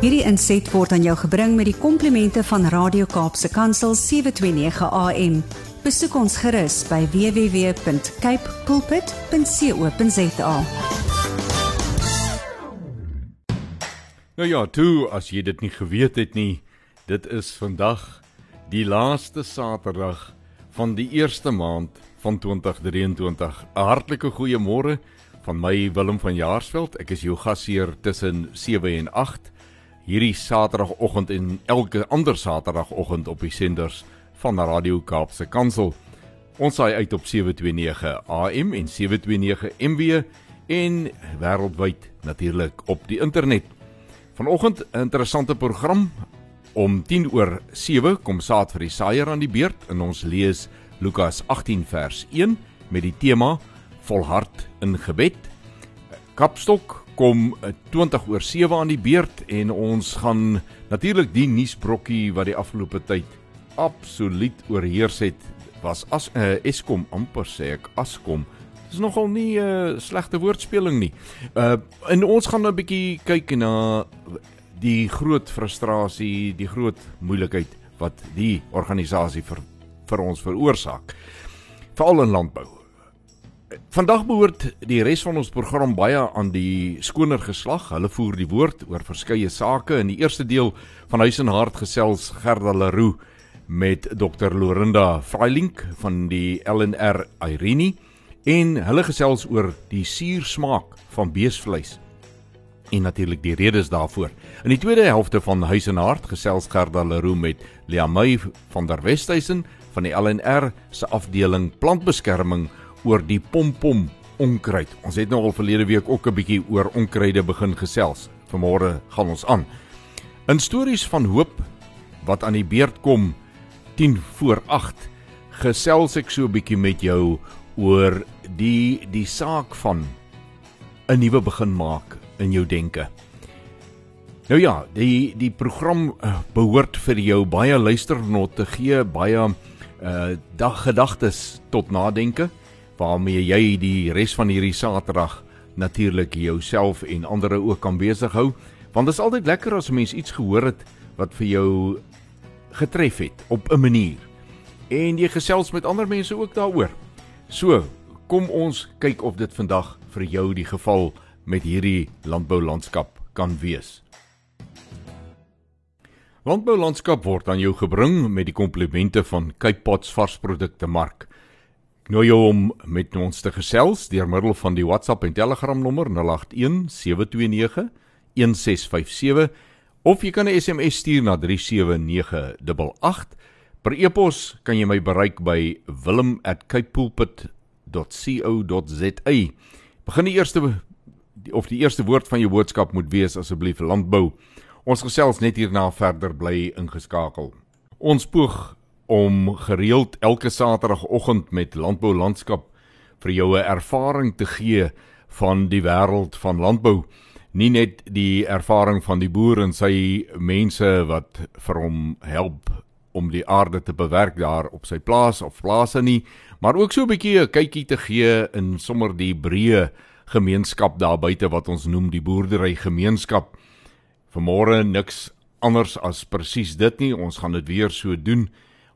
Hierdie inset word aan jou gebring met die komplimente van Radio Kaapse Kansel 729 AM. Besoek ons gerus by www.cape pulpit.co.za. Nou ja, toe as jy dit nie geweet het nie, dit is vandag die laaste Saterdag van die eerste maand van 2023. 'n Hartlike goeiemôre van my Willem van Jaarsveld. Ek is jou gasheer tussen 7 en 8 hierdie Saterdagoggend en elke ander Saterdagoggend op die senders van Radio Kaapse Kansel. Ons saai uit op 729 AM en 729 MW en wêreldwyd natuurlik op die internet. Vanoggend 'n interessante program om 10 oor 7 kom saad vir die saaier aan die beurt en ons lees Lukas 18 vers 1 met die tema volhard in gebed. Kapstok kom 20 oor 7 aan die beurt en ons gaan natuurlik die nuusbrokkie wat die afgelope tyd absoluut oorheers het was as uh, Eskom amper sê ek Askom. Dis nogal nie 'n uh, slegte woordspeling nie. Uh en ons gaan 'n bietjie kyk na die groot frustrasie, die groot moeilikheid wat die organisasie vir vir ons veroorsaak. Veral in landbou. Vandag behoort die res van ons program baie aan die skoner geslag. Hulle voer die woord oor verskeie sake. In die eerste deel van Huis en Hart gesels Gerda Leroux met Dr Lorinda Freilink van die LNR Irene en hulle gesels oor die suursmaak van beesvleis en natuurlik die redes daarvoor. In die tweede helfte van Huis en Hart gesels Gerda Leroux met Liamay van der Westhuizen van die LNR se afdeling plantbeskerming oor die pompom onkruid. Ons het nou al verlede week ook 'n bietjie oor onkruide begin gesels. Vanmôre gaan ons aan. In stories van hoop wat aan die beurt kom 10 voor 8 gesels ek so 'n bietjie met jou oor die die saak van 'n nuwe begin maak in jou denke. Nou ja, die die program uh, behoort vir jou baie luisternot te gee, baie uh daggedagtes tot nadenke waarmee jy die res van hierdie Saterdag natuurlik jouself en ander ook kan besig hou want dit is altyd lekker as 'n mens iets gehoor het wat vir jou getref het op 'n manier en jy gesels met ander mense ook daaroor. So, kom ons kyk of dit vandag vir jou die geval met hierdie landboulandskap kan wees. Landboulandskap word aan jou gebring met die komplimente van Cape Pots varsprodukte mark nooi jou om met ons te gesels deur middel van die WhatsApp en Telegram nommer 081 729 1657 of jy kan 'n SMS stuur na 37988. Per e-pos kan jy my bereik by wilm@capepulpit.co.za. Begin die eerste of die eerste woord van jou boodskap moet wees asseblief landbou. Ons gesels net hierna verder bly ingeskakel. Ons poog om gereeld elke Saterdagoggend met landbou landskap vir jou 'n ervaring te gee van die wêreld van landbou. Nie net die ervaring van die boer en sy mense wat vir hom help om die aarde te bewerk daar op sy plaas of plase nie, maar ook so 'n bietjie 'n kykie te gee in sommer die breë gemeenskap daar buite wat ons noem die boerdery gemeenskap. Vanmôre niks anders as presies dit nie. Ons gaan dit weer so doen.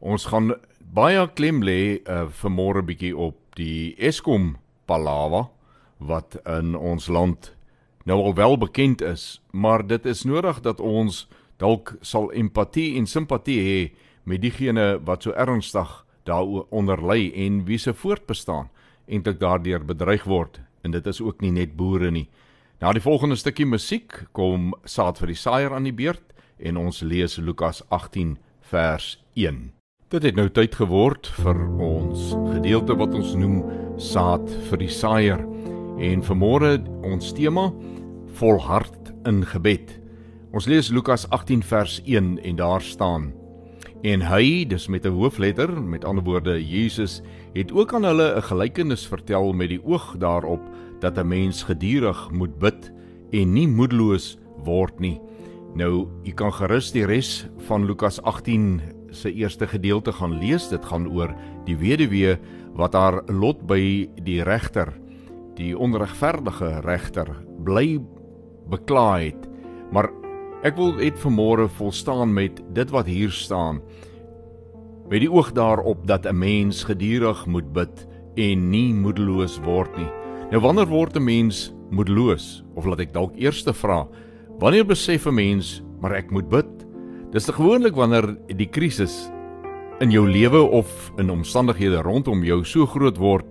Ons gaan baie klem lê uh, vir môre bietjie op die Eskom palawa wat in ons land nou al wel bekend is, maar dit is nodig dat ons dalk sal empatie en simpatie hê met diegene wat so ernstig daaronder ly en wie se voortbestaan eintlik daardeur bedreig word en dit is ook nie net boere nie. Na die volgende stukkie musiek kom saad vir die saaier aan die beurt en ons lees Lukas 18 vers 1. Dit het nou tyd geword vir ons gedeelte wat ons noem saad vir die saaier. En vanmôre ons tema volhard in gebed. Ons lees Lukas 18 vers 1 en daar staan: En hy, dis met 'n hoofletter, met ander woorde Jesus, het ook aan hulle 'n gelykenis vertel met die oog daarop dat 'n mens gedurig moet bid en nie moedeloos word nie. Nou, jy kan gerus die res van Lukas 18 se eerste gedeelte gaan lees. Dit gaan oor die weduwee wat haar lot by die regter, die onregverdige regter, bly bekla het. Maar Ek wil net vanmôre volstaan met dit wat hier staan. Met die oog daarop dat 'n mens gedurig moet bid en nie moedeloos word nie. Nou wanneer word 'n mens moedeloos? Of laat ek dalk eers vra, wanneer besef 'n mens maar ek moet bid? Dis gewoonlik wanneer die krisis in jou lewe of in omstandighede rondom jou so groot word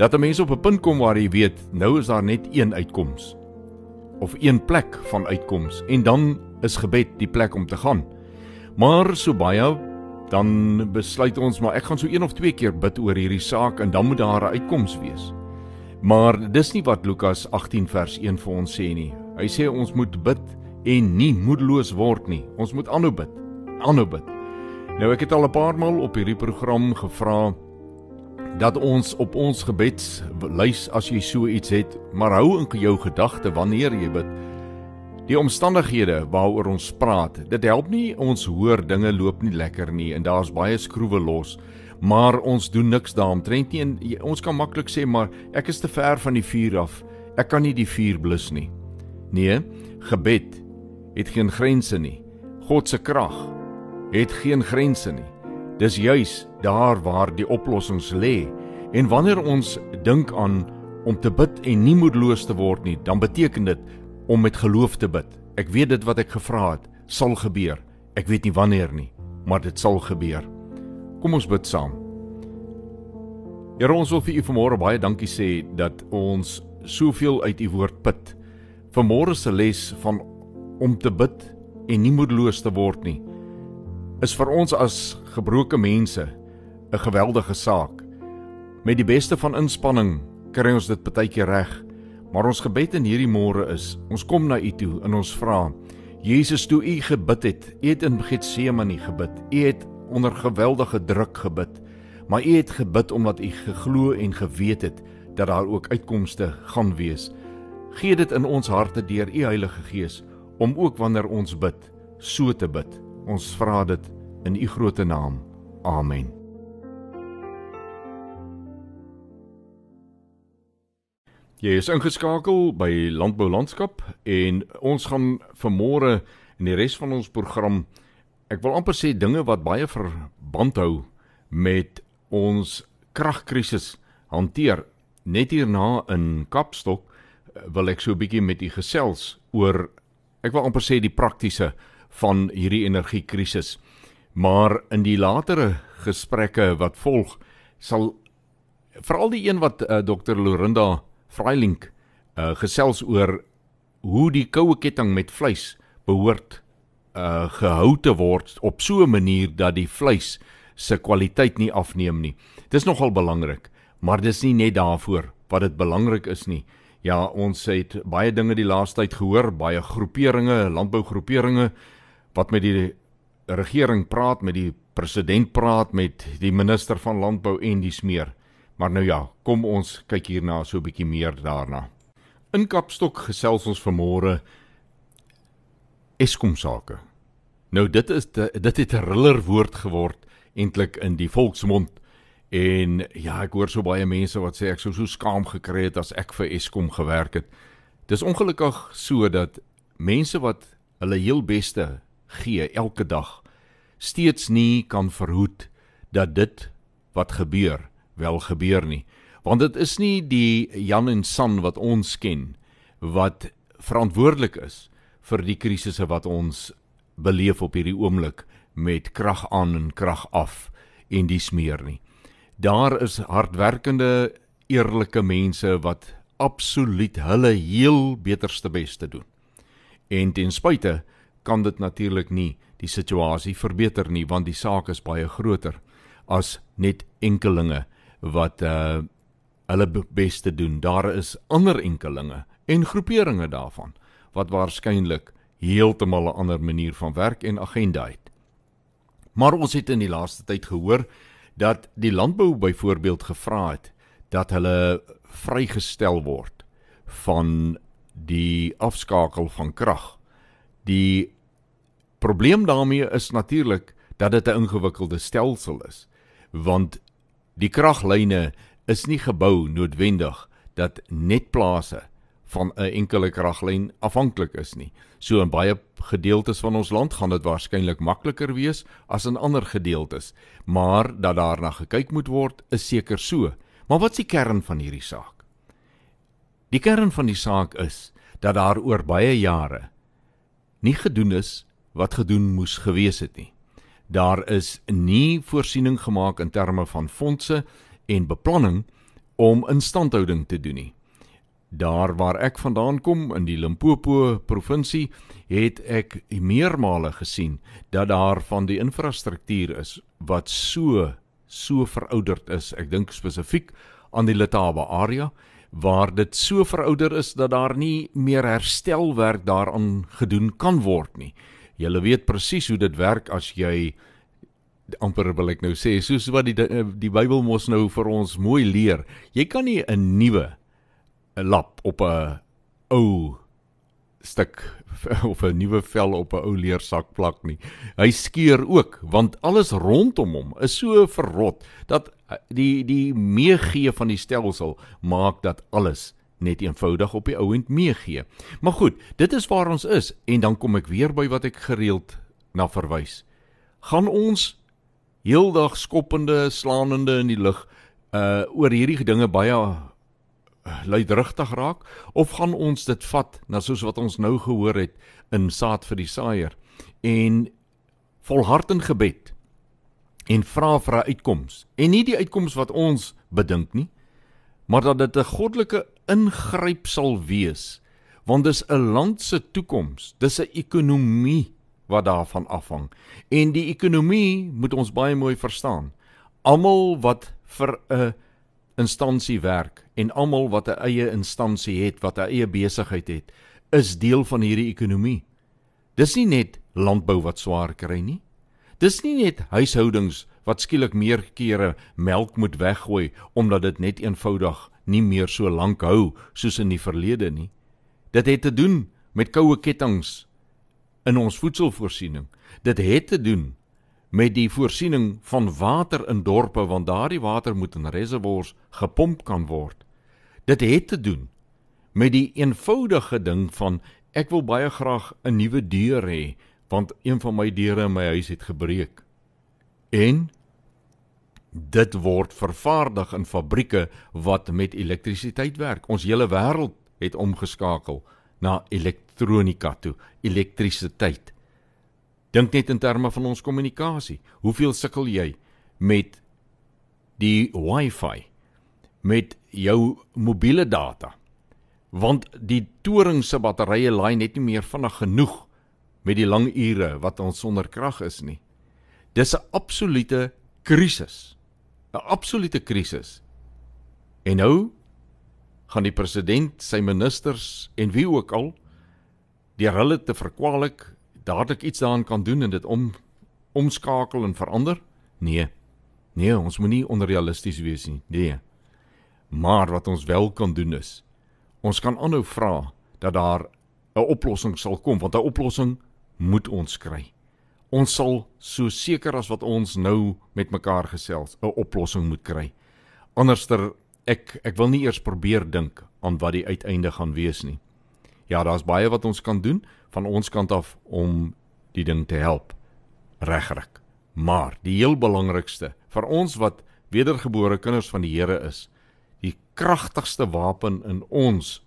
dat 'n mens op 'n punt kom waar jy weet nou is daar net een uitkoms of een plek van uitkoms en dan is gebed die plek om te gaan. Maar so baie dan besluit ons maar ek gaan so een of twee keer bid oor hierdie saak en dan moet daar 'n uitkoms wees. Maar dis nie wat Lukas 18 vers 1 vir ons sê nie. Hy sê ons moet bid en nie moedeloos word nie. Ons moet aanhou bid. Aanhou bid. Nou ek het al 'n paar maal op hierdie program gevra dat ons op ons gebedslys as jy so iets het, maar hou in jou gedagte wanneer jy bid. Die omstandighede waaroor ons praat, dit help nie ons hoor dinge loop nie lekker nie en daar's baie skroewe los, maar ons doen niks daaromtrent nie en ons kan maklik sê maar ek is te ver van die vuur af. Ek kan nie die vuur blus nie. Nee, gebed het geen grense nie. God se krag het geen grense nie. Dis juis daar waar die oplossings lê. En wanneer ons dink aan om te bid en nie moedeloos te word nie, dan beteken dit om met geloof te bid. Ek weet dit wat ek gevra het sal gebeur. Ek weet nie wanneer nie, maar dit sal gebeur. Kom ons bid saam. Here ons wil vir u vanmôre baie dankie sê dat ons soveel uit u woord put. Vanmôre se les van om te bid en nie moedeloos te word nie is vir ons as gebroke mense 'n geweldige saak. Met die beste van inspanning kry ons dit baie keer reg, maar ons gebed in hierdie môre is, ons kom na U toe en ons vra, Jesus, toe U gebid het, U het in Getsemane gebid. U het onder geweldige druk gebid, maar U het gebid omdat U geglo en geweet het dat daar ook uitkomste gaan wees. Gee dit in ons harte deur U Heilige Gees om ook wanneer ons bid, so te bid. Ons vra dit in u groote naam. Amen. Jy is ingeskakel by Landbou Landskap en ons gaan vanmôre in die res van ons program ek wil amper sê dinge wat baie verband hou met ons kragkrisis hanteer. Net hierna in Kapstok wil ek so 'n bietjie met u gesels oor ek wil amper sê die praktiese van hierdie energiekrisis. Maar in die latere gesprekke wat volg, sal veral die een wat uh, eh, Dr. Lorinda Freilink uh, gesels oor hoe die koue ketting met vleis behoort uh, gehou te word op so 'n manier dat die vleis se kwaliteit nie afneem nie. Dis nogal belangrik, maar dis nie net daarvoor wat dit belangrik is nie. Ja, ons het baie dinge die laaste tyd gehoor, baie groeperinge, landbougroeperinge wat met die regering praat, met die president praat, met die minister van landbou en dis meer. Maar nou ja, kom ons kyk hierna so 'n bietjie meer daarna. In Kapstok gesels ons vanmôre Eskom sake. Nou dit is de, dit het 'n riller woord geword eintlik in die volksmond en ja, ek hoor so baie mense wat sê ek sou so skaam gekry het as ek vir Eskom gewerk het. Dis ongelukkig so dat mense wat hulle heel beste gee elke dag steeds nie kan verhoed dat dit wat gebeur wel gebeur nie want dit is nie die Jan en San wat ons ken wat verantwoordelik is vir die krisisse wat ons beleef op hierdie oomblik met krag aan en krag af en dis meer nie daar is hardwerkende eerlike mense wat absoluut hulle heel beterste bes te doen en ten spyte kan dit natuurlik nie die situasie verbeter nie want die saak is baie groter as net enkelinge wat uh hulle bes te doen. Daar is ander enkelinge en groeperinge daarvan wat waarskynlik heeltemal 'n ander manier van werk en agenda het. Maar ons het in die laaste tyd gehoor dat die landbou byvoorbeeld gevra het dat hulle vrygestel word van die afskakel van krag. Die probleem daarmee is natuurlik dat dit 'n ingewikkelde stelsel is, want die kraglyne is nie gebou noodwendig dat net plase van 'n enkele kraglyn afhanklik is nie. So in baie gedeeltes van ons land gaan dit waarskynlik makliker wees as in ander gedeeltes, maar dat daarna gekyk moet word is seker so. Maar wat is die kern van hierdie saak? Die kern van die saak is dat daar oor baie jare nie gedoen is wat gedoen moes gewees het nie. Daar is nie voorsiening gemaak in terme van fondse en beplanning om instandhouding te doen nie. Daar waar ek vandaan kom in die Limpopo provinsie, het ek meermale gesien dat daar van die infrastruktuur is wat so so verouderd is. Ek dink spesifiek aan die Letaba area waar dit so verouder is dat daar nie meer herstelwerk daaraan gedoen kan word nie. Julle weet presies hoe dit werk as jy amper wil ek nou sê soos wat die die Bybel mos nou vir ons mooi leer. Jy kan nie 'n nuwe 'n lap op 'n ou stuk of 'n nuwe vel op 'n ou leersak plak nie. Hy skeur ook want alles rondom hom is so verrot dat die die meegee van die stelsel maak dat alles net eenvoudig op die ouend meegee. Maar goed, dit is waar ons is en dan kom ek weer by wat ek gereeld na verwys. Gaan ons heeldag skoppende, slaanende in die lug uh oor hierdie dinge baie luidrigtig raak of gaan ons dit vat na soos wat ons nou gehoor het in saad vir die saaier en volhard in gebed en vra vir 'n uitkoms en nie die uitkoms wat ons bedink nie maar dat dit 'n goddelike ingryp sal wees want dis 'n land se toekoms dis 'n ekonomie wat daarvan afhang en die ekonomie moet ons baie mooi verstaan almal wat vir 'n instansie werk en almal wat 'n eie instansie het wat 'n eie besigheid het is deel van hierdie ekonomie dis nie net landbou wat swaar kry nie dis nie net huishoudings wat skielik meer kere melk moet weggooi omdat dit net eenvoudig nie meer so lank hou soos in die verlede nie. Dit het te doen met koue kettinge in ons voedselvoorsiening. Dit het te doen met die voorsiening van water in dorpe want daardie water moet in reservoirs gepomp kan word. Dit het te doen met die eenvoudige ding van ek wil baie graag 'n nuwe deur hê want een van my deure in my huis het gebreek. En dit word vervaardig in fabrieke wat met elektrisiteit werk. Ons hele wêreld het omgeskakel na elektronika toe, elektrisiteit. Dink net in terme van ons kommunikasie. Hoeveel sukkel jy met die Wi-Fi met jou mobiele data? Want die toring se batterye laai net nie meer vinnig genoeg met die lang ure wat ons sonder krag is nie. Dis 'n absolute krisis. 'n Absolute krisis. En nou gaan die president, sy ministers en wie ook al deur hulle te verkwalik dadelik iets daaraan kan doen en dit om omskakel en verander? Nee. Nee, ons moenie onrealisties wees nie. Nee. Maar wat ons wel kan doen is ons kan aanhou vra dat daar 'n oplossing sal kom want 'n oplossing moet ons kry. Ons sal so seker as wat ons nou met mekaar gesels 'n oplossing moet kry. Anderster ek ek wil nie eers probeer dink aan wat die uiteinde gaan wees nie. Ja, daar's baie wat ons kan doen van ons kant af om die ding te help regryk. Maar die heel belangrikste vir ons wat wedergebore kinders van die Here is, die kragtigste wapen in ons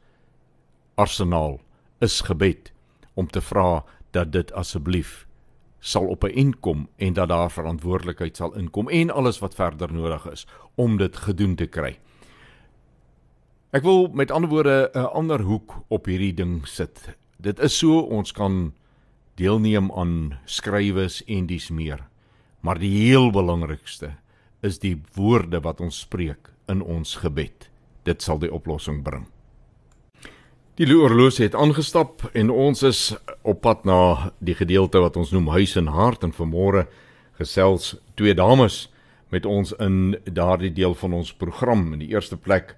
arsenaal is gebed om te vra dat dit asseblief sal op 'n eind kom en dat daar verantwoordelikheid sal inkom en alles wat verder nodig is om dit gedoen te kry. Ek wil met ander woorde 'n ander hoek op hierdie ding sit. Dit is so ons kan deelneem aan skrywes en dies meer. Maar die heel belangrikste is die woorde wat ons spreek in ons gebed. Dit sal die oplossing bring. Die oorloos het aangestap en ons is op pad na die gedeelte wat ons noem huis en hart en vanmôre gesels twee dames met ons in daardie deel van ons program. In die eerste plek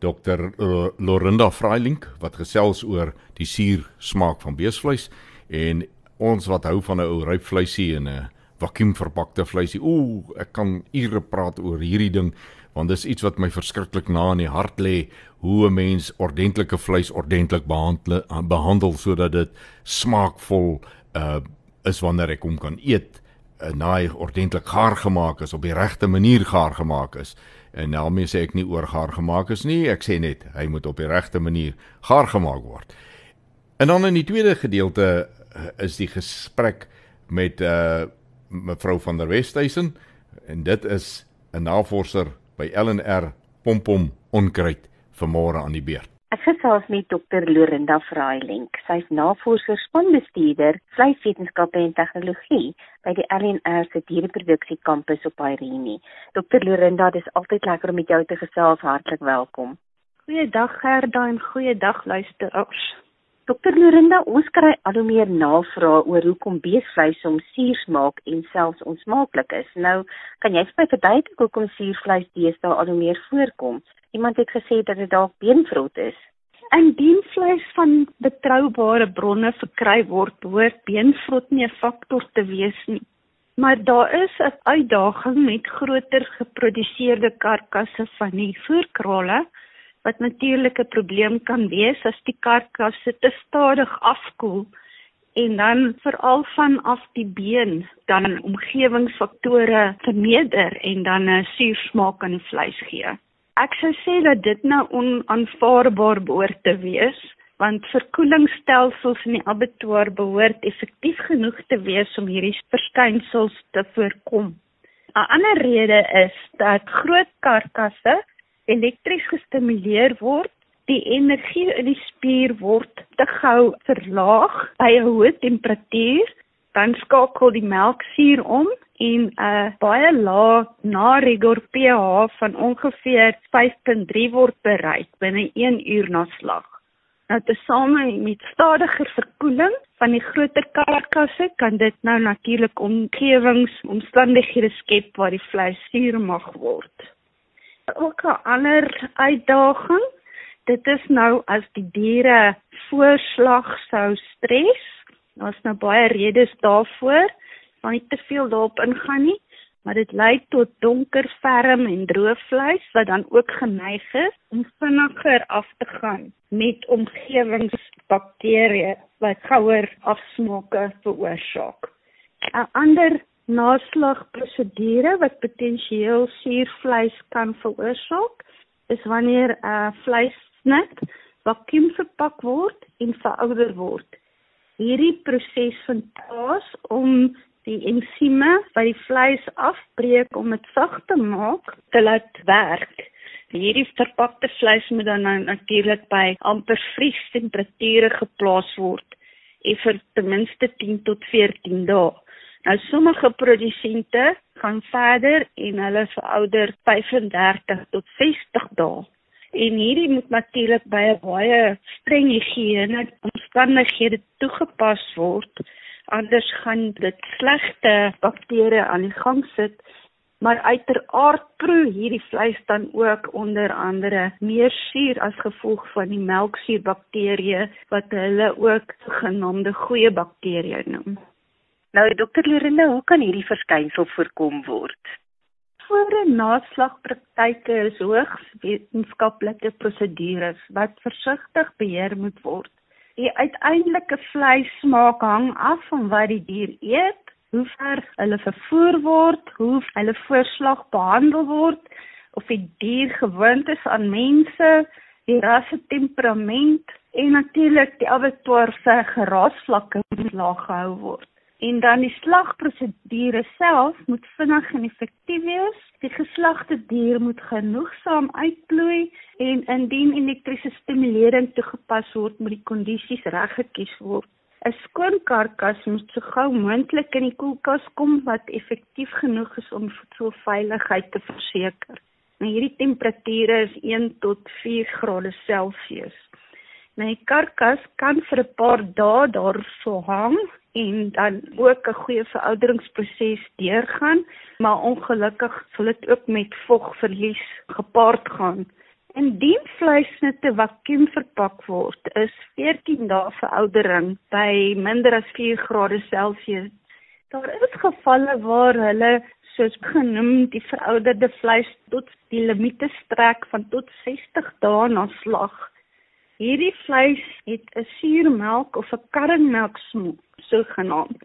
Dr uh, Lorinda Freilink wat gesels oor die suur smaak van beesvleis en ons wat hou van 'n ou ryp vleisie en 'n vakuumverpakte vleisie. Ooh, ek kan ure praat oor hierdie ding want dis iets wat my verskriklik na in die hart lê hoe 'n mens ordentlike vleis ordentlik behandel behandel sodat dit smaakvol uh is wanneer ek hom kan eet uh, na hy ordentlik gaar gemaak is op die regte manier gaar gemaak is en daarmee sê ek nie oor gaar gemaak is nie. Ek sê net hy moet op die regte manier gaar gemaak word. En dan in die tweede gedeelte uh, is die gesprek met uh mevrou van der Westhuizen. En dit is 'n navorser by LNR Pompom Onkruid vanmôre aan die beurt. Ek gesels met Dr. Lorinda Vrailink. Sy is navorser spanbestuurder vleiswetenskappe en tegnologie by die LNR se diereproduksie kampus op Irene. Dr. Lorinda, dis altyd lekker om met jou te gesels. Hartlik welkom. Goeiedag Gerda en goeiedag luisteraars. Dokter Lorinda, ons kry al hoe meer navrae oor hoekom beesvleis om suur smaak en selfs onsmaaklik is. Nou, kan jy vir my verduidelik hoekom suurvleis deesdae al hoe meer voorkom? Iemand het gesê dat dit dalk beenvrot is. Indien vleis van betroubare bronne verkry word, behoort beenvrot nie 'n faktor te wees nie. Maar daar is 'n uitdaging met groter geproduseerde karkasse van die voerkrale wat natuurlik 'n probleem kan wees as die karkasse te stadig afkoel en dan veral vanaf die been dan omgewingsfaktore vermeerder en dan 'n suursmaak aan die vleis gee. Ek sou sê dat dit nou onaanvaarbaar behoort te wees want verkoelingsstelsels in die abattoir behoort effektief genoeg te wees om hierdie verskynsels te voorkom. 'n Ander rede is dat groot karkasse elektries gestimuleer word, die energie in die spier word te gou verlaag by 'n hoë temperatuur, dan skakel die melksuur om en 'n baie lae na-rigor pH van ongeveer 5.3 word bereik binne 1 uur na slag. Nou tesame met stadiger verkoeling van die groter karkasse kan dit nou natuurlik omgewingsomstandighede skep waar die vleis suur mag word ook 'n ander uitdaging. Dit is nou as die diere voorslag sou stres. Daar's nou baie redes daarvoor. Kan nie te veel daarop ingaan nie, maar dit lei tot donker, ferm en droë vleis wat dan ook geneig is om vinniger af te gaan met omgewingsbakterieë wat gouer afsmake veroorsaak. 'n Ander naslagprosedure wat potensieel suurvleis kan veroorsaak is wanneer 'n uh, vleissnit vakuum verpak word en verouder word. Hierdie proses vind plaas om die ensieme wat die vleis afbreek om dit sag te maak te laat werk. Hierdie verpakte vleis moet dan nou natuurlik by amper vries temperature geplaas word en vir ten minste 10 tot 14 dae. Nou sommige produsente gaan verder en hulle verouder 35 tot 60 dae. En hierdie moet natuurlik by 'n baie streng higiëne omstandighede toegepas word. Anders gaan dit slegte bakterieë aan die gang sit. Maar uiteraard proe hierdie vleis dan ook onder andere meer suur as gevolg van die melksuurbakterieë wat hulle ook genoemde goeie bakterieë noem. Nou dokter Lorena, hoe kan hierdie verskynsel voorkom word? Voor 'n naslagpraktyke is hoogs wetenskaplike prosedures wat versigtig beheer moet word. Die uiteindelike vleissmaak hang af van wat die dier eet, hoe ver hulle vervoer word, hoe hulle voorslag behandel word, of die dier gewoond is aan mense, die rasse temperament en natuurlik die abattoir se geraasvlakke moet laag gehou word. En dan die slagprosedure self moet vinnig en effektief wees. Die geslagte dier moet genoegsaam uitplooi en indien elektriese stimulering toegepas word, moet die kondisies reg gekies word. 'n Skoon karkas moet so gou moontlik in die koelkas kom wat effektief genoeg is om voedselveiligheid te verseker. Nou hierdie temperature is 1 tot 4 grade Celsius. Nou die karkas kan vir 'n paar dae daar so hang en dan ook 'n goeie verouderingsproses deurgaan, maar ongelukkig sal dit ook met vogverlies gepaard gaan. Indien vleisnitte vakuum verpak word, is 14 dae veroudering by minder as 4 grade Celsius. Daar is gevalle waar hulle soos genoem die verouderde vleis tot die limite strek van tot 60 dae na slag. Hierdie vleis het 'n suurmelk of 'n karringmelk smaak, so genaamd.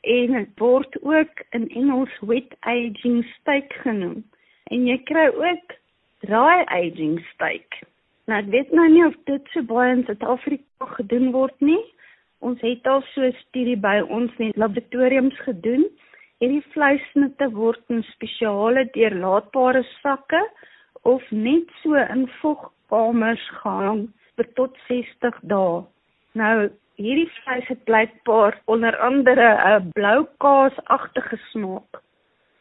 En dit word ook in Engels wet aging steak genoem. En jy kry ook dry aging steak. Nou ek weet nou nie of dit so baie in Suid-Afrika gedoen word nie. Ons het al so 'n studie by ons in laboratoriums gedoen Hierdie vleisnitte word in spesiale deurlaatbare sakke of net so in vogkamers gehang vir tot 60 dae. Nou, hierdie vleis het blykbaar onder andere 'n blou kaasagtige smaak.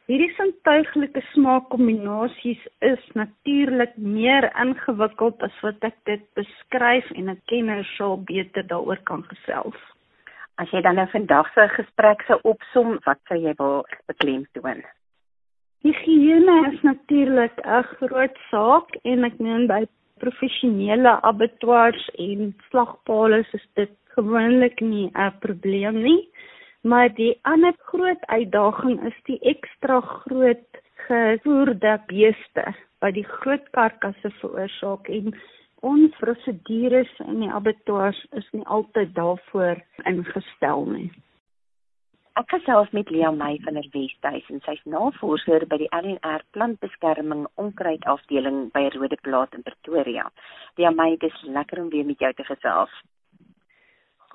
Hierdie sintuiglike smaakkombinasies is natuurlik meer ingewikkeld as wat ek dit beskryf en 'n kenner sal beter daaroor kan gesels. As jy dan nou vandag se gesprek sou opsom, wat sou jy wil beklemtoon? Higiëne is natuurlik 'n groot saak en ek meen by professionele abattoirs en slagpale is dit gewoonlik nie 'n probleem nie. Maar die ander groot uitdaging is die ekstra groot gevoerde beeste wat die groot karkasse veroorsaak en ons prosedures in die abattoirs is nie altyd daarvoor ingestel nie. Ek gesels met Lia May van der Westhuizen. Sy's navorser by die LNR Plantbeskerming Onkruidafdeling by Rodeplaat in Pretoria. Lia May, dit is lekker om weer met jou te gesels.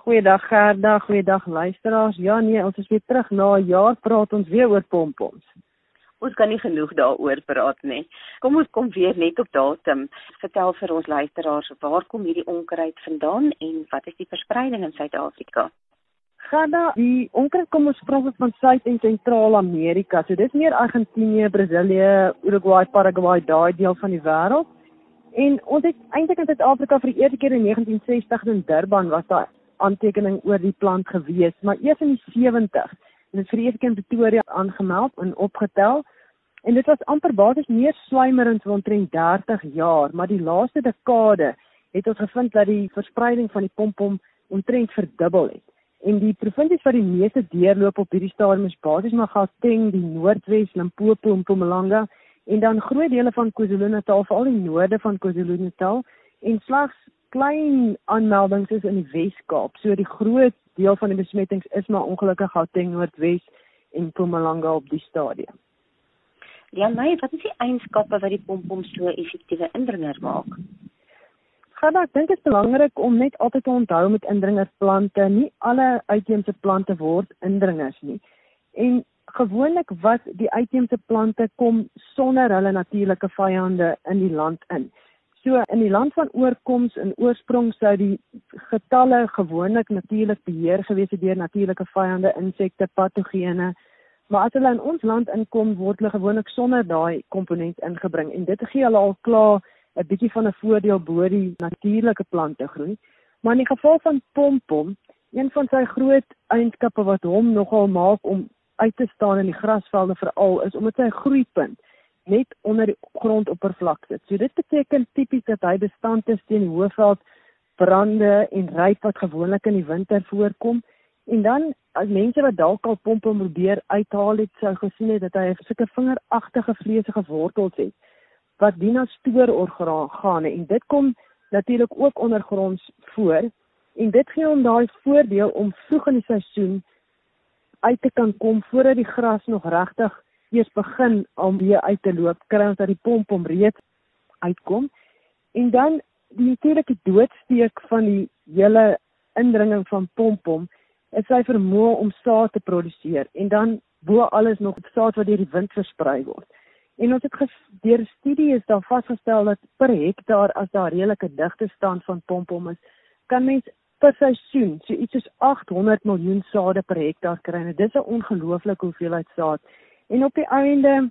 Goeiedag Gerda, goeiedag luisteraars. Ja nee, ons is weer terug na 'n jaar praat ons weer oor pompoms ons kan nie genoeg daaroor praat nie. Kom ons kom weer net op datum. Vertel vir ons luisteraars waar kom hierdie onkruid vandaan en wat is die verspreiding in Suid-Afrika? Gada, die onkruid kom oorspronklik van Suid- en Sentraal-Amerika. So dis meer Argentinië, Brasilië, Uruguay, Paraguay, daai deel van die wêreld. En ons het eintlik in Suid-Afrika vir die eerste keer in 1960 in Durban was daar aantekening oor die plant gewees, maar eers in die 70 en dit vir ewig in Pretoria aangemeld en opgetel. En dit was amper basies meer swymerend vir omtrent 30 jaar, maar die laaste dekade het ons gevind dat die verspreiding van die pompom omtrent verdubbel het. En die provinsies wat die meeste deurloop op hierdie stadium is basies maar Gauteng, die Noordwes, Limpopo en Mpumalanga en dan groot dele van KwaZulu-Natal, veral die noorde van KwaZulu-Natal en slegs klein aanmeldings is in die Wes-Kaap. So die groot deel van die besmettings is maar ongelukkig Gauteng Noordwes en Mpumalanga op die stadium. Ja, my, wat is die eienskappe wat die pompom so effektiewe indringer maak? Gaan ek dink dit is belangrik om net altyd te onthou met indringersplante, nie alle uitheemse plante word indringers nie. En gewoonlik wat die uitheemse plante kom sonder hulle natuurlike vyande in die land in. So in die land van oorkoms en oorsprong sou die getalle gewoonlik natuurlik beheer gewees het deur natuurlike vyande, insekte, patogene. Maar as hulle in ons land inkom, word hulle gewoonlik sonder daai komponent ingebring en dit gee hulle al klaar 'n bietjie van 'n voordeel bo die natuurlike plante groei. Maar in die geval van pompom, een van sy groot eienskappe wat hom nogal maak om uit te staan in die grasvelde veral is omdat sy groeipunt net onder die grondoppervlak sit. So dit beteken tipies dat hy bestand is teen hoëveld brande en ryp wat gewoonlik in die winter voorkom. En dan as mense wat dalk al pompe probeer uithaal het, sou gesien het dat hy 'n sulke vingeragtige vleesige wortels het wat dien as stoororgane en dit kom natuurlik ook ondergronds voor en dit gee hom daai voordeel om vroeg in die seisoen uit te kan kom voordat die gras nog regtig eers begin om weer uit te loop, kry ons dat die pomp om reeds uitkom. En dan die natuurlike doodsteek van die hele indringing van pompom is sy vermoë om saad te produseer en dan bo alles nog saad wat deur die wind versprei word. En ons het deur studie is daar vasgestel dat per hektaar as daar redelike digte stand van pompom is, kan mens per seisoen so iets soos 800 miljoen sade per hektaar kry. Dit is 'n ongelooflike hoeveelheid saad. En op die einde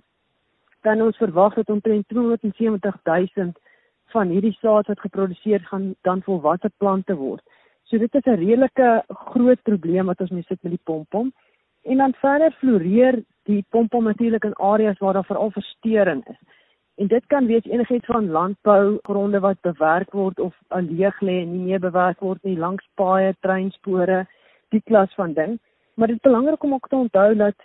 kan ons verwag dat omtrent 270 000 van hierdie saad wat geproduseer gaan dan volwasse plante word. So dit is 'n redelike groot probleem wat ons mee sit met die pompom. En dan verder floreer die pompom natuurlik in areas waar daar veral verstoring is. En dit kan wees enigiets van landbougronde wat bewerk word of leeg lê en nie meer bewerk word nie langs paaie, treinspore, die klas van ding. Maar dit is belangrik om ook te onthou dat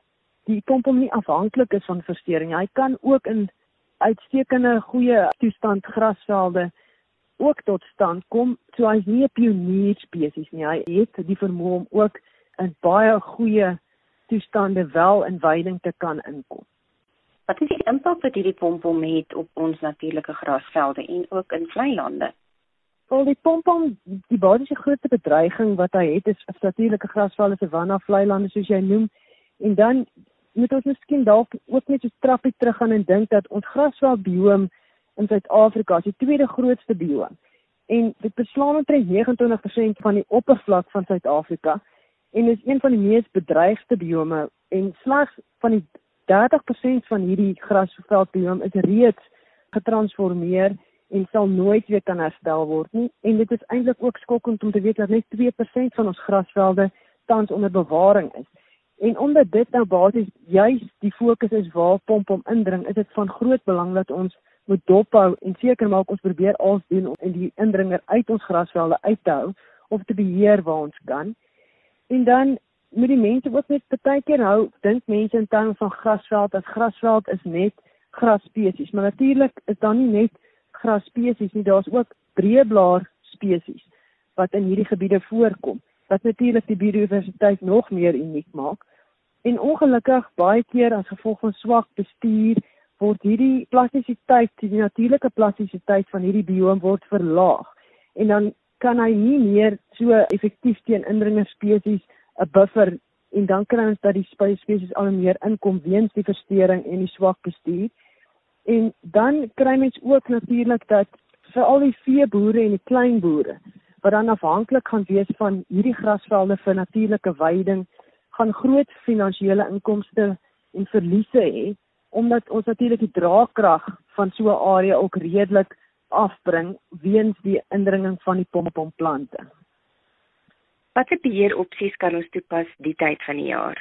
die pompom nie afhanklik is van versteuring. Hy kan ook in uitstekende goeie toestand grasvelde ook tot stand kom. So hy's nie 'n pionier spesies nie. Hy het die vermoë om ook in baie goeie toestande wel in veiding te kan inkom. Wat is die impak wat hierdie pompom het op ons natuurlike grasvelde en ook in vlei lande? Wel die pompom, die basiese grootste bedreiging wat hy het is natuurlike grasvelde se wanna vlei lande soos jy noem. En dan moet ons miskien dalk ook net so trappie terug gaan en dink dat ons grasveld bioom in Suid-Afrika is die tweede grootste bioom. En dit beslaan omtrent 29% van die oppervlak van Suid-Afrika en is een van die mees bedreigde biome en slegs van die 30% van hierdie grasveldbiome is reeds getransformeer en sal nooit weer kan herstel word nie en dit is eintlik ook skokkend om te weet dat net 2% van ons grasvelde tans onder bewaring is. En omdat dit nou basies juis die fokus is waar pompom indring, is dit van groot belang dat ons moet dophou en seker maak ons probeer alles doen om die indringer uit ons grasvelde uit te hou of te beheer waar ons kan. En dan moet die mense ook net baie keer hou, dink mense in terme van grasveld as grasveld is net grasspesies, maar natuurlik is daar nie net grasspesies nie, daar's ook breëblaar spesies wat in hierdie gebiede voorkom wat natuurlik die biodiversiteit nog meer uniek maak. En ongelukkig baie keer as gevolg van swak bestuur word hierdie plastisiteit, die natuurlike plastisiteit van hierdie bioom word verlaag. En dan kan hy nie meer so effektief teen indringer spesies 'n buffer en dan kry ons dat die spesies al meer inkom weens die verstoring en die swak bestuur. En dan kry mens ook natuurlik dat vir al die veeboere en die kleinboere wat dan afhanklik gaan wees van hierdie grasvelde vir natuurlike weiding, gaan groot finansiële inkomste en verliese hê omdat ons natuurlik die draagkrag van so 'n area ook redelik afbring weens die indringing van die pompomplante. Watter beheer opsies kan ons toepas die tyd van die jaar?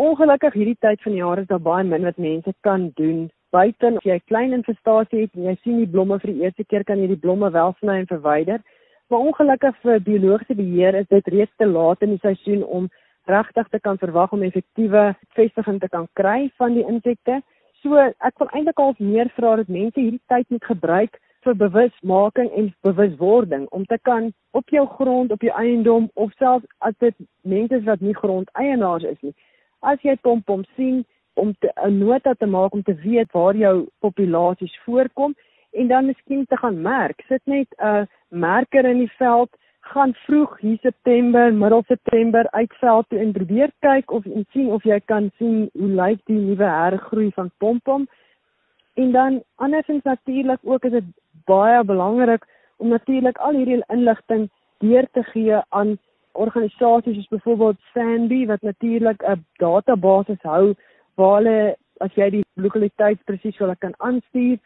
Ongelukkig hierdie tyd van die jaar is daar baie min wat mense kan doen. Buiten as jy 'n klein infestasie het en jy sien die blomme vir die eerste keer kan jy die blomme wel sny en verwyder. Maar ongelukkig vir biologiese beheer is dit reeds te laat in die seisoen om regtig te kan verwag om effektiewe vestiging te kan kry van die insekte. So ek wil eintlik al meer vra dat mense hierdie tyd moet gebruik vir bewusmaking en bewuswording om te kan op jou grond, op jou eiendom of selfs as dit mense is wat nie grondeienaars is nie. As jy pompom sien om 'n nota te maak om te weet waar jou populasies voorkom en dan miskien te gaan merk. Sit net 'n merker in die veld gaan vroeg hier September, middel September uitveld toe en probeer kyk of en sien of jy kan sien hoe lyk die nuwe hergroei van pompom. En dan andersins natuurlik ook is dit baie belangrik om natuurlik al hierdie inligting deur te gee aan organisasies soos byvoorbeeld Sandy wat natuurlik 'n database hou waar hulle as jy die lokaliteit presies wil kan aanstuur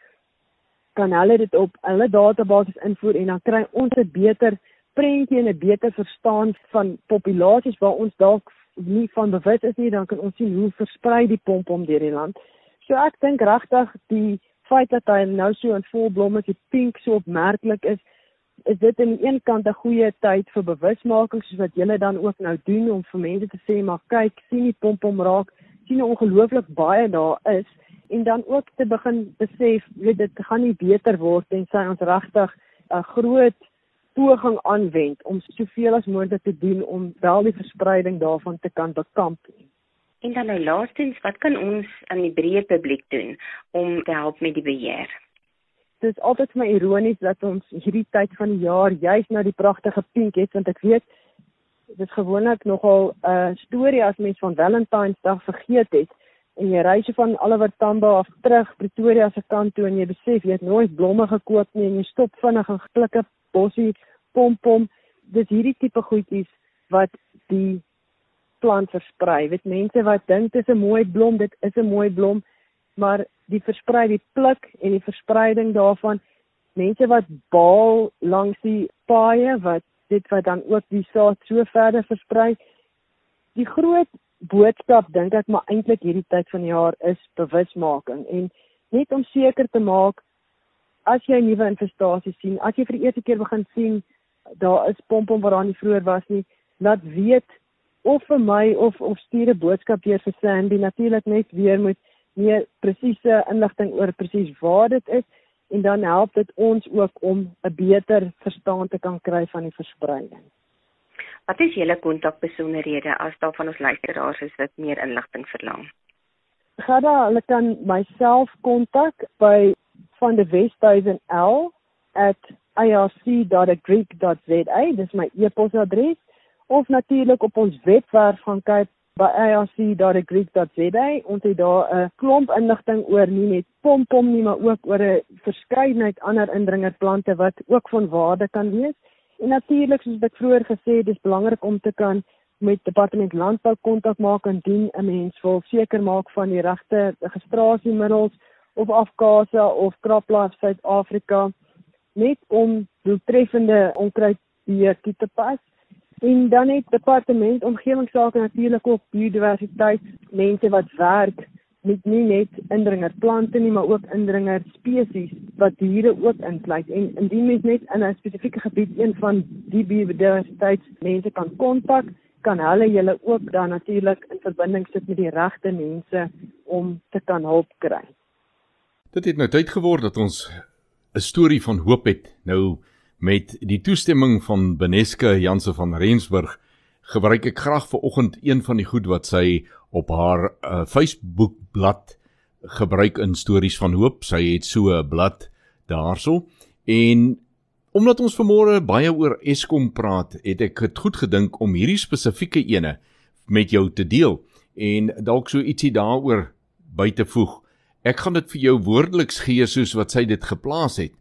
kan hulle dit op hulle database invoer en dan kry ons 'n beter prentjie en 'n beter verstaan van populasies waar ons dalk nie van bewus is nie, dan kan ons sien hoe versprei die pompom deur die land. So ek dink regtig die feit dat hy nou so in vol blomme is, die pink so opmerklik is, is dit aan die een kant 'n goeie tyd vir bewusmaking soos wat julle dan ook nou doen om vir mense te sê maar kyk, sien die pompom raak, sien hoe ongelooflik baie daar is en dan ook te begin besef, weet dit gaan nie beter word en sy ons regtig 'n groot poging aanwend om soveel as moontlik te doen om wel die verspreiding daarvan te kan bekamp. En dan nou laastens, wat kan ons aan die breë publiek doen om te help met die beheer? Dit is altyd my ironies dat ons hierdie tyd van die jaar juis nou die pragtige pink het want ek weet dit is gewoonlik nogal 'n uh, storie as mens van Valentynsdag vergeet het en jy ry so van Oliver Tambo af terug Pretoria se kant toe en jy besef jy het nooit blomme gekoop nie en jy stop vinnig en klikke bossie pompom dis hierdie tipe goedjies wat die plant versprei. Weet mense wat dink dit is 'n mooi blom dit is 'n mooi blom maar die versprei die pluk en die verspreiding daarvan. Mense wat baal langs die paaie wat dit wat dan ook die saad so verder versprei. Die groot boodskap dink ek maar eintlik hierdie tyd van die jaar is bewusmaking en net om seker te maak as jy nuwe infestasie sien, as jy vir die eerste keer begin sien daar is pompom wat daar nie vroeër was nie, laat weet of vir my of of stuur 'n boodskap deur vir Sandy natuurlik net weer met meer presiese inligting oor presies waar dit is en dan help dit ons ook om 'n beter verstaan te kan kry van die verspreiding. Wat is julle kontakbesonderhede as daar van ons luisteraars is wat meer inligting verlang? Gada, hulle kan myself kontak by van die Westhuizen L @irc.greek.za. Dis my e-posadres of natuurlik op ons webwerf gaan kyk by irc.greek.za. Ons het daar 'n klomp inligting oor nie net pompom nie, maar ook oor 'n verskeidenheid ander indringerplante wat ook van waarde kan wees. En natuurlik soos ek vroeër gesê het, dis belangrik om te kan met departement landbou kontak maak indien 'n mens wil seker maak van die regte registrasiemiddels of afkase of CropLife Suid-Afrika net om doeltreffende onkruidbeheer te pas. En dan het departement omgewingsake natuurlik ook biodiversiteit mense wat werk met nie net indringerplante nie, maar ook indringer spesies wat diere ook insluit. En indien mens net in 'n spesifieke gebied een van die biodiversiteitsmense kan kontak, kan hulle julle ook dan natuurlik in verbinding sit met die regte mense om te kan help kry. Dit het nou tyd geword dat ons 'n storie van hoop het. Nou met die toestemming van Beneske Janse van Rensburg gebruik ek graag vir oggend een van die goed wat sy op haar uh, Facebook bladsy gebruik in stories van hoop. Sy het so 'n blad daarso en omdat ons vanmôre baie oor Eskom praat, het ek dit goed gedink om hierdie spesifieke ene met jou te deel en dalk so ietsie daaroor by te voeg. Ek gaan dit vir jou woordeliks gee soos wat sy dit geplaas het.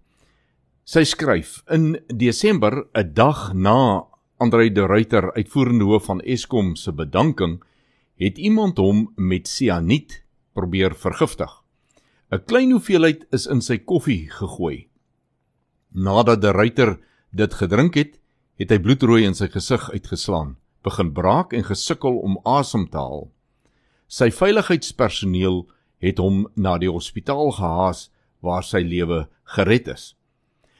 Sy skryf: In Desember, 'n dag na Andre de Ruyter, uitvoerende hoof van Eskom se bedanking, het iemand hom met sianiet probeer vergiftig. 'n Klein hoeveelheid is in sy koffie gegooi. Nadat de Ruyter dit gedrink het, het hy bloedrooi in sy gesig uitgeslaan, begin braak en gesukkel om asem te haal. Sy veiligheidspersoneel het hom na die hospitaal gehaas waar sy lewe gered is.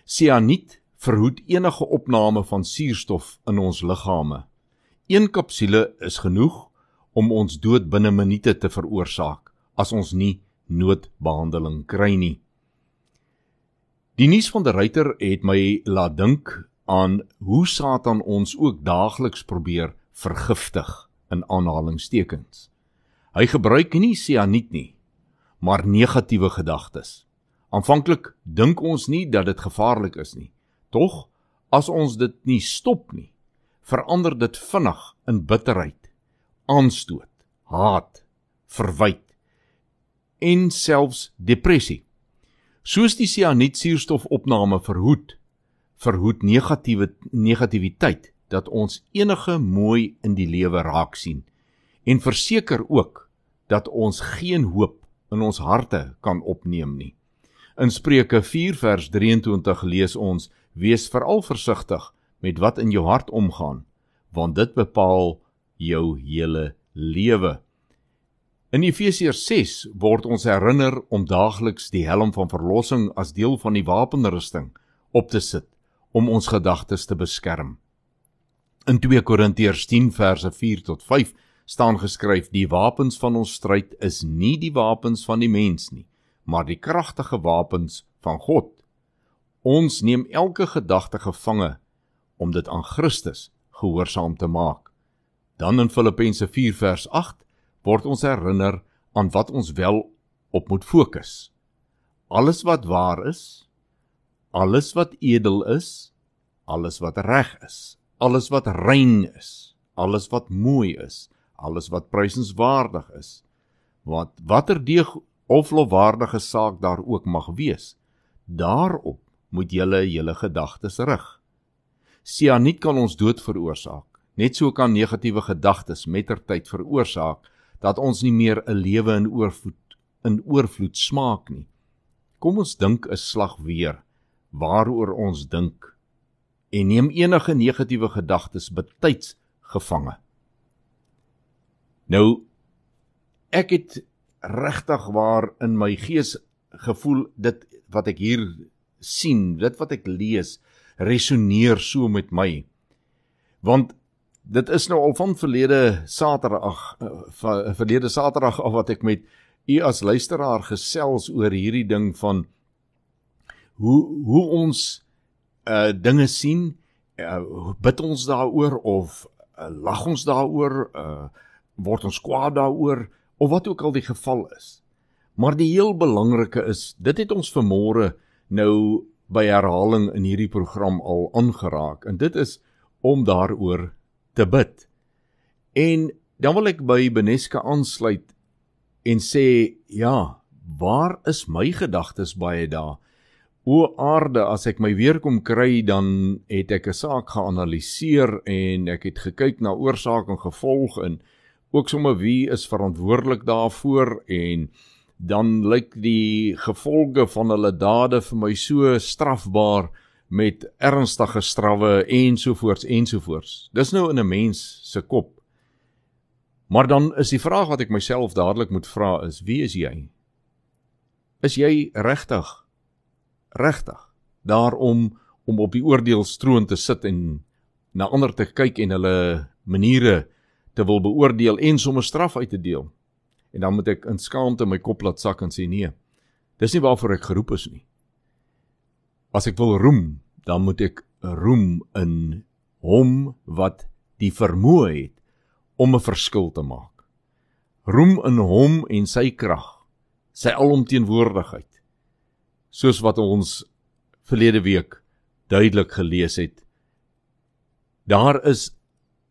Sianiet verhoed enige opname van suurstof in ons liggame. Een kapsule is genoeg om ons dood binne minute te veroorsaak as ons nie noodbehandeling kry nie. Die nuus van die ruiter het my laat dink aan hoe Satan ons ook daagliks probeer vergiftig in aanhalingstekens. Hy gebruik nie sianiet nie, maar negatiewe gedagtes. Aanvanklik dink ons nie dat dit gevaarlik is nie. Tog, as ons dit nie stop nie, verander dit vinnig in bitterheid, aanstoot, haat, verwyte en selfs depressie. Soos die sianiet suurstofopname verhoed, verhoed negatiewe negativiteit dat ons enige mooi in die lewe raak sien en verseker ook dat ons geen hoop in ons harte kan opneem nie. In Spreuke 4 vers 23 lees ons: Wees veral versigtig met wat in jou hart omgaan, want dit bepaal jou hele lewe. In Efesiërs 6 word ons herinner om daagliks die helm van verlossing as deel van die wapenrusting op te sit om ons gedagtes te beskerm. In 2 Korintiërs 10 verse 4 tot 5 staan geskryf: Die wapens van ons stryd is nie die wapens van die mens nie, maar die kragtige wapens van God. Ons neem elke gedagte gevange om dit aan Christus gehoorsaam te maak. Dan in Filippense 4 vers 8 word ons herinner aan wat ons wel op moet fokus. Alles wat waar is, alles wat edel is, alles wat reg is, alles wat rein is, alles wat mooi is, alles wat prysenswaardig is, wat watter deeg of lofwaardige saak daar ook mag wees, daarop moet julle julle gedagtes rig. Sianiet kan ons dood veroorsaak. Net so kan negatiewe gedagtes mettertyd veroorsaak dat ons nie meer 'n lewe in oorvloed in oorvloed smaak nie. Kom ons dink 'n slag weer waaroor ons dink en neem enige negatiewe gedagtes betyds gevange. Nou ek het regtig waar in my gees gevoel dit wat ek hier sien, dit wat ek lees resoneer so met my. Want dit is nou al van verlede Saterdag uh, verlede Saterdag af wat ek met u as luisteraar gesels oor hierdie ding van hoe hoe ons uh dinge sien uh, bid ons daaroor of uh, lag ons daaroor uh word ons kwaad daaroor of wat ook al die geval is maar die heel belangrike is dit het ons vanmôre nou by herhaling in hierdie program al aangeraak en dit is om daaroor te bid. En dan wil ek by Beneska aansluit en sê ja, waar is my gedagtes baie dae? O aarde, as ek my weer kom kry, dan het ek 'n saak geanaliseer en ek het gekyk na oorsaak en gevolg en ook sommer wie is verantwoordelik daarvoor en dan lyk die gevolge van hulle dade vir my so strafbaar met ernstige strawwe ensovoorts ensovoorts. Dis nou in 'n mens se kop. Maar dan is die vraag wat ek myself dadelik moet vra is: wie is jy? Is jy regtig regtig daarom om op die oordeelstroon te sit en na ander te kyk en hulle maniere te wil beoordeel en sommer straf uit te deel? En dan moet ek in skaamte my kop laat sak en sê nee. Dis nie waarvoor ek geroep is nie. As ek wil roem, dan moet ek roem in hom wat die vermoë het om 'n verskil te maak. Roem in hom en sy krag, sy alomteenwoordigheid. Soos wat ons verlede week duidelik gelees het. Daar is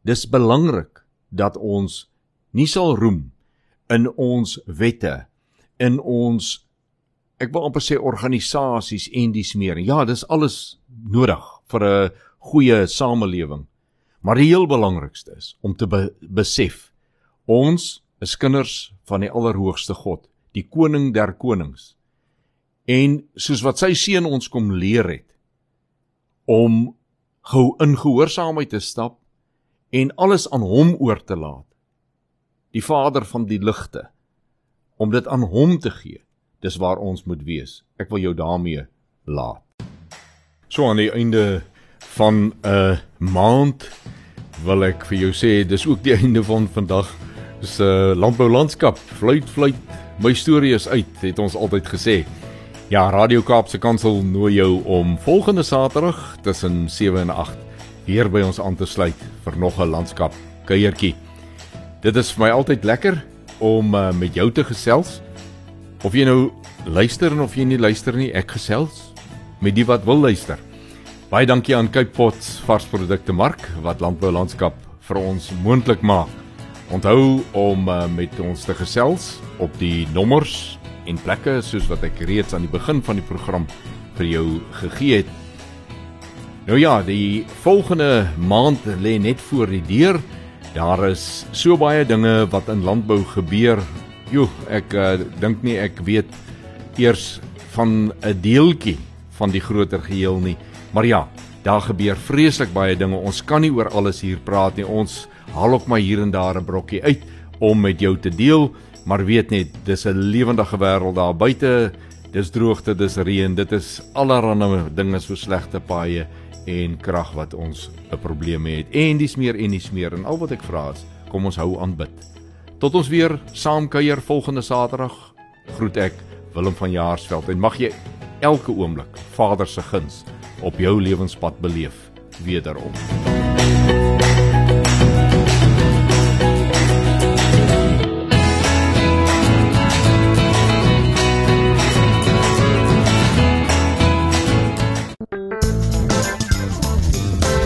dis belangrik dat ons nie sal roem in ons wette in ons ek wil amper sê organisasies en dis meer. Ja, dis alles nodig vir 'n goeie samelewing. Maar die heel belangrikste is om te be besef ons is kinders van die Allerhoogste God, die koning der konings. En soos wat sy seun ons kom leer het om gehou in gehoorsaamheid te stap en alles aan hom oor te laat. Die Vader van die ligte om dit aan hom te gee dis waar ons moet wees. Ek wil jou daarmee laat. So aan die einde van 'n maand wil ek vir jou sê dis ook die einde van vandag. 'n uh, landbou landskap. Fluit fluit. My storie is uit, het ons altyd gesê. Ja, Radio Kaapse Kansel nooi jou om volgende Saterdag tussen 7 en 8 hier by ons aan te sluit vir nog 'n landskap kuiertjie. Dit is vir my altyd lekker om uh, met jou te gesels. Of jy nou luister of jy nie luister nie, ek gesels met die wat wil luister. Baie dankie aan Cape Pots varsprodukte mark wat landbou landskap vir ons moontlik maak. Onthou om uh, met ons te gesels op die nommers en plekke soos wat ek reeds aan die begin van die program vir jou gegee het. Nou ja, die volgende maand lê net voor die deur. Daar is so baie dinge wat in landbou gebeur Joe, ek uh, dink nie ek weet eers van 'n deeltjie van die groter geheel nie. Maar ja, daar gebeur vreeslik baie dinge. Ons kan nie oor alles hier praat nie. Ons haal ook maar hier en daar 'n brokkie uit om met jou te deel, maar weet net, dis 'n lewendige wêreld daar buite. Dis droogte, dis reën, dit is allerlei dinge so slegte paaie en krag wat ons 'n probleem het. En dis meer en dis meer en al wat ek vra is, kom ons hou aan bid. Tot ons weer saam kuier volgende Saterdag. Groet ek Willem van Jaarsveld en mag jy elke oomblik Vader se guns op jou lewenspad beleef wederom.